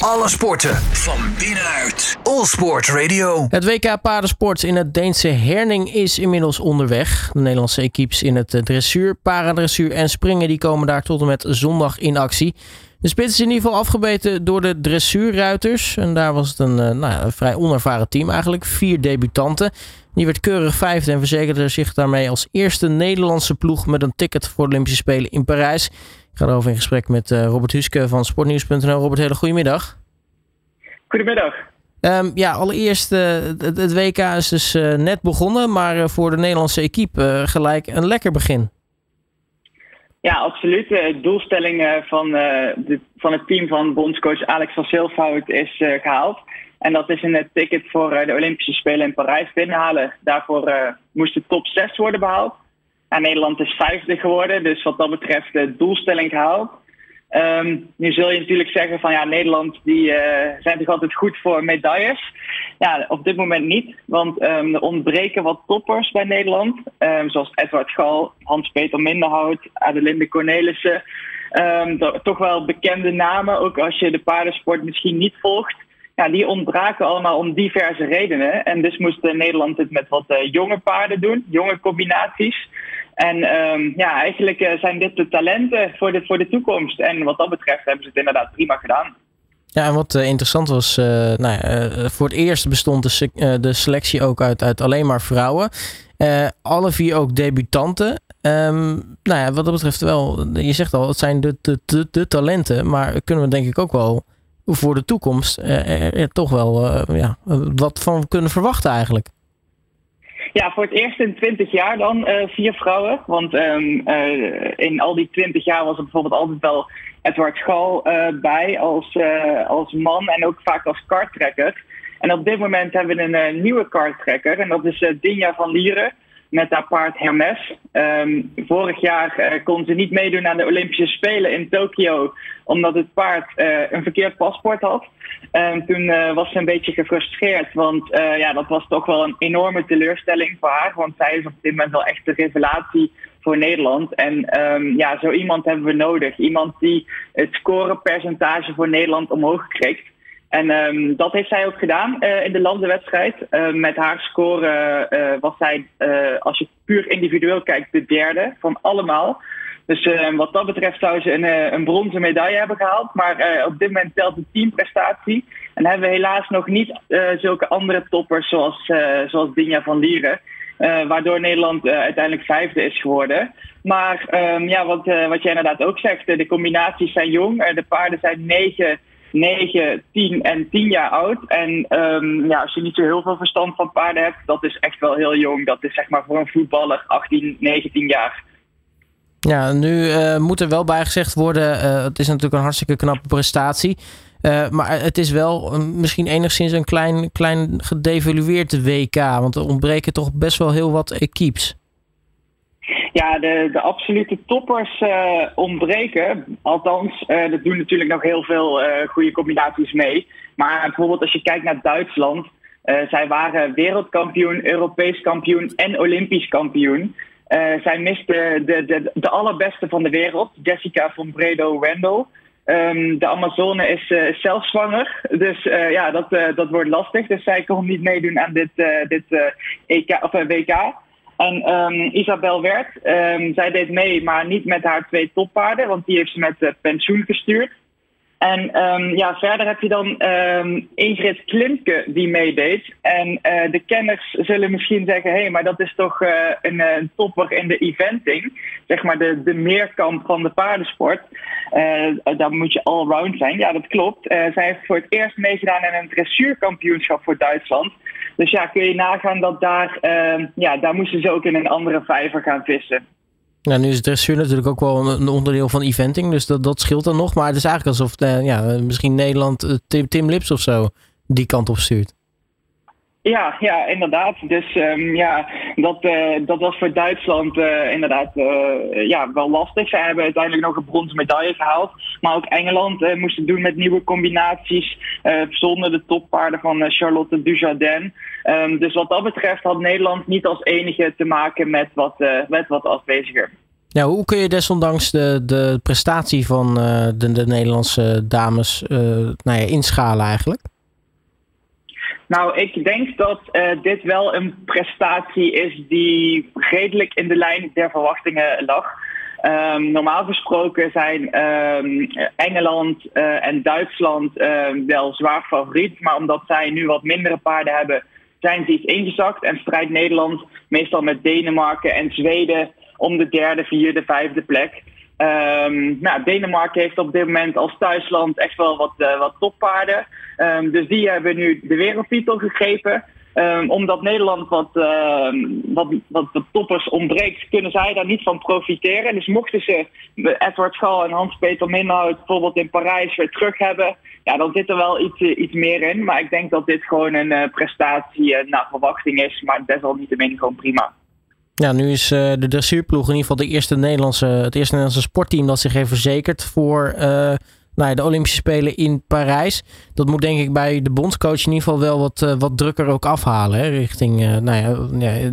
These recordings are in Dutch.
Alle sporten van binnenuit. All Sport Radio. Het WK paardensport in het Deense Herning is inmiddels onderweg. De Nederlandse equipes in het dressuur, paradressuur en springen die komen daar tot en met zondag in actie. De spits is in ieder geval afgebeten door de dressuurruiters. En daar was het een, eh, nou ja, een vrij onervaren team eigenlijk. Vier debutanten. Die werd keurig vijfde en verzekerde zich daarmee als eerste Nederlandse ploeg met een ticket voor de Olympische Spelen in Parijs. Ik ga erover in gesprek met eh, Robert Huske van sportnieuws.nl. Robert, hele goedemiddag. Goedemiddag. Um, ja, allereerst, uh, het, het, WK is dus net begonnen, maar voor de Nederlandse equipe gelijk een lekker begin. Ja, absoluut. De doelstelling van, van het team van bondscoach Alex van Silfhout is gehaald. En dat is een ticket voor de Olympische Spelen in Parijs binnenhalen. Daarvoor moest de top 6 worden behaald. En Nederland is vijfde geworden, dus wat dat betreft de doelstelling gehaald. Um, nu zul je natuurlijk zeggen van ja, Nederland die zijn toch altijd goed voor medailles. Ja, op dit moment niet, want um, er ontbreken wat toppers bij Nederland. Um, zoals Edward Gal, Hans-Peter Minderhout, Adelinde Cornelissen. toch wel bekende namen, ook als je de paardensport misschien niet volgt. Ja, die ontbraken allemaal om diverse redenen. En dus moest Nederland het met wat uh, jonge paarden doen, jonge combinaties. En ja, eigenlijk uh, zijn dit de talenten voor de, voor de toekomst. En wat dat betreft hebben ze het inderdaad prima gedaan. Ja, en wat uh, interessant was, uh, nou ja, voor het eerst bestond de, de, selectie ook uit, uit alleen maar vrouwen. alle vier ook debutanten. Um, nou ja, wat dat betreft wel, je zegt al, het zijn de, de, de, talenten. Maar kunnen we denk ik ook wel voor de toekomst toch wel ja, wat van kunnen verwachten eigenlijk. Ja, voor het eerst in 20 jaar dan vier vrouwen. Want uh, in al die 20 jaar was er bijvoorbeeld altijd wel Edward Gal uh, bij als, als man en ook vaak als karttrekker. En op dit moment hebben we een nieuwe karttrekker en dat is Dinja van Lieren met haar paard Hermes. Um, vorig jaar kon ze niet meedoen aan de Olympische Spelen in Tokio, omdat het paard een verkeerd paspoort had. Um, toen uh, was ze een beetje gefrustreerd, want ja, dat was toch wel een enorme teleurstelling voor haar. Want zij is op dit moment wel echt de revelatie voor Nederland. En um, ja, zo iemand hebben we nodig. Iemand die het scorepercentage voor Nederland omhoog krikt. En um, dat heeft zij ook gedaan uh, in de landenwedstrijd. Uh, met haar score uh, was zij, als je puur individueel kijkt, de derde van allemaal. Dus wat dat betreft zou ze een, een bronzen medaille hebben gehaald. Maar op dit moment telt de teamprestatie. En hebben we helaas nog niet zulke andere toppers zoals, zoals Dinja van Lieren. Waardoor Nederland uiteindelijk vijfde is geworden. Maar um, ja, wat, wat jij inderdaad ook zegt, de combinaties zijn jong. de paarden zijn negen 9, 10 en 10 jaar oud. En um, ja, als je niet zo heel veel verstand van paarden hebt, dat is echt wel heel jong. Dat is zeg maar voor een voetballer 18, 19 jaar. Ja, nu uh, moet er wel bij gezegd worden, uh, het is natuurlijk een hartstikke knappe prestatie. Uh, maar het is wel misschien enigszins een klein, klein gedevalueerd WK. Want er ontbreken toch best wel heel wat equipes. Ja, de, de absolute toppers ontbreken. Althans, er doen natuurlijk nog heel veel goede combinaties mee. Maar bijvoorbeeld als je kijkt naar Duitsland. zij waren wereldkampioen, Europees kampioen en Olympisch kampioen. Zij misten de, de, de allerbeste van de wereld, Jessica van Bredo-Wendel. Um, de Amazone is zelf zwanger, dus ja, dat, dat wordt lastig. Dus zij kon niet meedoen aan dit, dit EK, of, WK. En um, Isabel Wert, um, zij deed mee, maar niet met haar twee toppaarden, want die heeft ze met uh, pensioen gestuurd. En um, ja, verder heb je dan um, Ingrid Klimke die meedeed. En uh, de kenners zullen misschien zeggen: hé, hey, maar dat is toch uh, een, een, topper in de eventing. Zeg maar de, de meerkamp van de paardensport. Uh, daar moet je allround zijn. Ja, dat klopt. zij heeft voor het eerst meegedaan in een dressuurkampioenschap voor Duitsland. Dus ja, kun je nagaan dat daar, uh, ja, daar moesten ze ook in een andere vijver gaan vissen. Nou, nu is dressuur natuurlijk ook wel een onderdeel van eventing, dus dat, dat scheelt dan nog. Maar het is eigenlijk alsof uh, ja, misschien Nederland uh, Tim, Tim Lips of zo die kant op stuurt. Ja, ja, inderdaad. Dus um, ja, dat, uh, dat was voor Duitsland uh, inderdaad uh, ja, wel lastig. Zij hebben uiteindelijk nog een bronzen medaille gehaald. Maar ook Engeland moest het doen met nieuwe combinaties zonder de toppaarden van Charlotte Dujardin. Um, dus wat dat betreft had Nederland niet als enige te maken met wat, met wat afweziger. Ja, hoe kun je desondanks de, de prestatie van de, de Nederlandse dames nou ja, inschalen eigenlijk? Nou, ik denk dat dit wel een prestatie is die redelijk in de lijn der verwachtingen lag. Um, normaal gesproken zijn um, Engeland uh, en Duitsland uh, wel zwaar favoriet. Maar omdat zij nu wat mindere paarden hebben, zijn ze iets ingezakt. En strijdt Nederland meestal met Denemarken en Zweden om de derde, vierde, vijfde plek. Um, nou, Denemarken heeft op dit moment als thuisland echt wel wat, uh, wat toppaarden. dus die hebben nu de wereldtitel gegrepen. Um, omdat Nederland wat, uh, wat, wat, toppers ontbreekt, kunnen zij daar niet van profiteren. Dus mochten ze Edward Schal en Hans-Peter Minhout bijvoorbeeld in Parijs weer terug hebben, ja, dan zit er wel iets, uh, iets meer in. Maar ik denk dat dit gewoon een uh, prestatie naar verwachting is, maar desalniettemin gewoon prima. Ja, nu is de dressuurploeg in ieder geval de eerste Nederlandse, het eerste Nederlandse sportteam dat zich heeft verzekerd voor nou de Olympische Spelen in Parijs. Dat moet denk ik bij de bondscoach in ieder geval wel wat, uh, wat drukker ook afhalen. Hè, richting, nou ja, ja,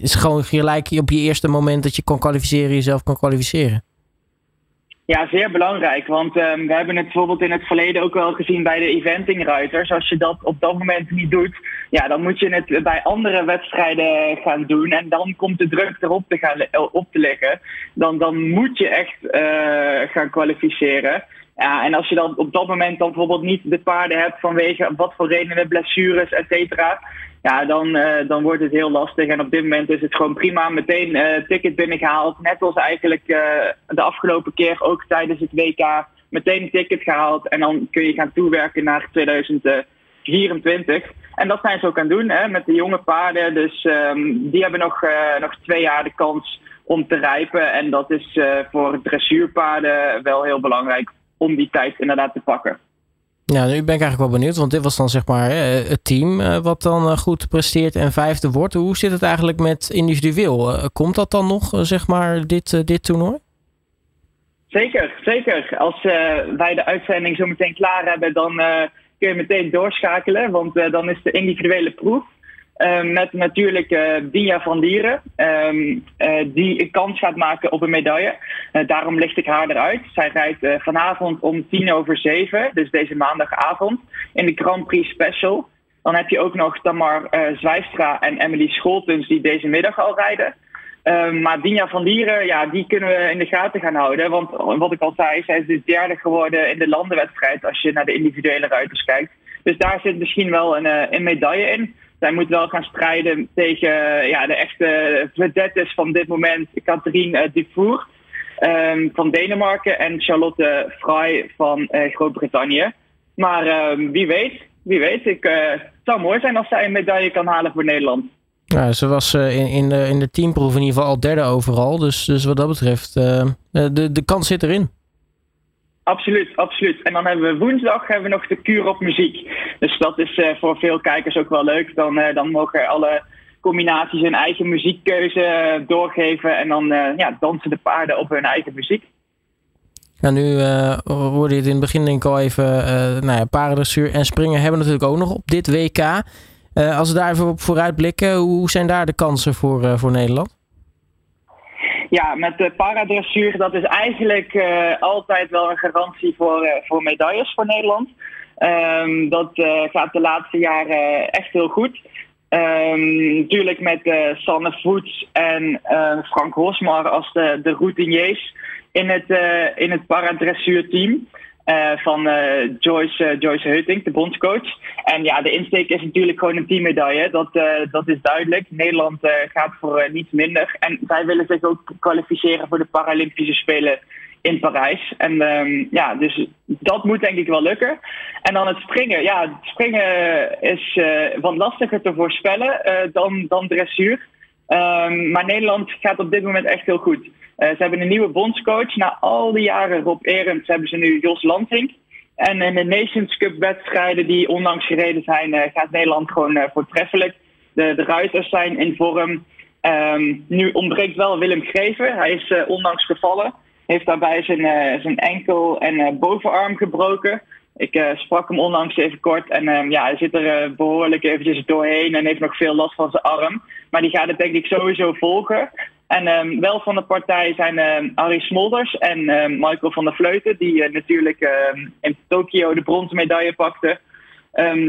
is gewoon gelijk op je eerste moment dat je kan kwalificeren, jezelf kan kwalificeren. Ja, zeer belangrijk. Want um, we hebben het bijvoorbeeld in het verleden ook wel gezien bij de eventingruiters. Als je dat op dat moment niet doet, ja, dan moet je het bij andere wedstrijden gaan doen. En dan komt de druk erop te, gaan, op te liggen. Dan, dan moet je echt uh, gaan kwalificeren. Ja, en als je dan op dat moment dan bijvoorbeeld niet de paarden hebt vanwege wat voor redenen, blessures, et cetera. Ja, dan, uh, dan wordt het heel lastig. En op dit moment is het gewoon prima. Meteen uh, ticket binnengehaald. Net als eigenlijk uh, de afgelopen keer ook tijdens het WK. Meteen een ticket gehaald. En dan kun je gaan toewerken naar 2024. En dat zijn ze ook aan het doen hè, met de jonge paarden. Dus um, die hebben nog, nog twee jaar de kans om te rijpen. En dat is voor dressuurpaarden wel heel belangrijk om die tijd inderdaad te pakken. Ja, nu ben ik eigenlijk wel benieuwd, want dit was dan zeg maar het team eh, wat dan eh, goed presteert en vijfde wordt. Hoe zit het eigenlijk met individueel? Eh, komt dat dan nog, zeg maar, dit, dit toernooi? Zeker, zeker. Als wij de uitzending zo meteen klaar hebben, dan kun je meteen doorschakelen, want dan is de individuele proef. Uh, met natuurlijk uh, Dia van Dieren, um, uh, die een kans gaat maken op een medaille. daarom licht ik haar eruit. Zij rijdt vanavond om tien over zeven, dus deze maandagavond, in de Grand Prix Special. Dan heb je ook nog Tamar Zwijstra en Emily Scholtens die deze middag al rijden. Um, maar Dinja van Dieren, ja, die kunnen we in de gaten gaan houden. Want wat ik al zei, zij is de derde geworden in de landenwedstrijd als je naar de individuele ruiters kijkt. Dus daar zit misschien wel een, een medaille in zij moet wel gaan strijden tegen ja, de echte vedettes van dit moment, Catherine uh, Dufour um, van Denemarken en Charlotte Frey van uh, Groot-Brittannië. Maar um, wie weet, wie weet. Ik, het zou mooi zijn als zij een medaille kan halen voor Nederland. Ze was in, in, de, in de teamproef in ieder geval al derde overal. Dus, dus wat dat betreft, de, de kans zit erin. Absoluut, absoluut. En dan hebben we woensdag hebben we nog de kuur op muziek. Dus dat is uh, voor veel kijkers ook wel leuk. Dan, uh, dan mogen alle combinaties hun eigen muziekkeuze uh, doorgeven. En dan ja, dansen de paarden op hun eigen muziek. Ja, nu hoorde je het in het begin denk ik al even. nou ja, paardendressuur en springen hebben natuurlijk ook nog op dit WK. als we daar even op vooruit blikken, hoe zijn daar de kansen voor, voor Nederland? Ja, met de paradressuur, dat is eigenlijk uh, altijd wel een garantie voor, uh, voor medailles voor Nederland. Um, dat uh, gaat de laatste jaren echt heel goed. Um, natuurlijk met Sanne Voets en Frank Hosmar als de, de routiniers in het, in het paradressuurteam. Uh, van uh, Joyce, uh, Joyce Heuting, de bondscoach. En ja, de insteek is natuurlijk gewoon een teammedaille. Dat, dat is duidelijk. Nederland gaat voor niets minder. En zij willen zich ook kwalificeren voor de Paralympische Spelen in Parijs. En um, ja, dus dat moet denk ik wel lukken. En dan het springen. Ja, het springen is wat lastiger te voorspellen dan, dan dressuur. Um, maar Nederland gaat op dit moment echt heel goed. Uh, ze hebben een nieuwe bondscoach. Na al die jaren Rob Erens hebben ze nu Jos Lansing. En in de Nations Cup wedstrijden die onlangs gereden zijn, uh, gaat Nederland gewoon uh, voortreffelijk. De, de ruiters zijn in vorm. Um, nu ontbreekt wel Willem Greven. Hij is onlangs gevallen. Heeft daarbij zijn, zijn enkel en bovenarm gebroken. Ik uh, sprak hem onlangs even kort en uh, ja, hij zit er uh, behoorlijk eventjes doorheen en heeft nog veel last van zijn arm. Maar die gaat het denk ik sowieso volgen. En ehm, wel van de partij zijn um, Harry Smolders en Michael van der Vleuten, die natuurlijk in Tokio de bronzen medaille pakten.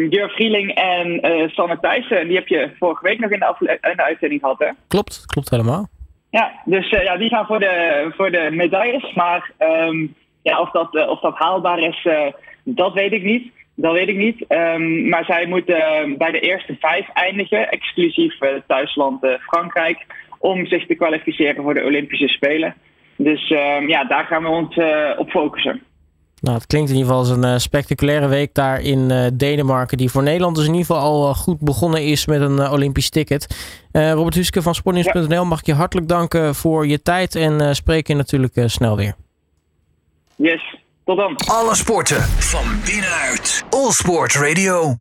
Jur Vrieling en uh, Sanne Thijssen, die heb je vorige week nog in de, in de uitzending gehad, hè? Klopt, klopt helemaal. Ja, dus ja, die gaan voor de, voor de medailles. Maar ja, of, dat, of dat haalbaar is, dat weet ik niet. Dat weet ik niet. Um, maar zij moeten uh, bij de eerste vijf eindigen, exclusief uh, thuisland uh, Frankrijk, om zich te kwalificeren voor de Olympische Spelen. Dus um, ja, daar gaan we ons op focussen. Nou, het klinkt in ieder geval als een spectaculaire week daar in Denemarken, die voor Nederland dus in ieder geval al goed begonnen is met een Olympisch ticket. Robert Huske van Sportnieuws.nl ja. mag ik je hartelijk danken voor je tijd en spreken natuurlijk snel weer. Yes, tot dan. Alle sporten van binnenuit. All Sport Radio.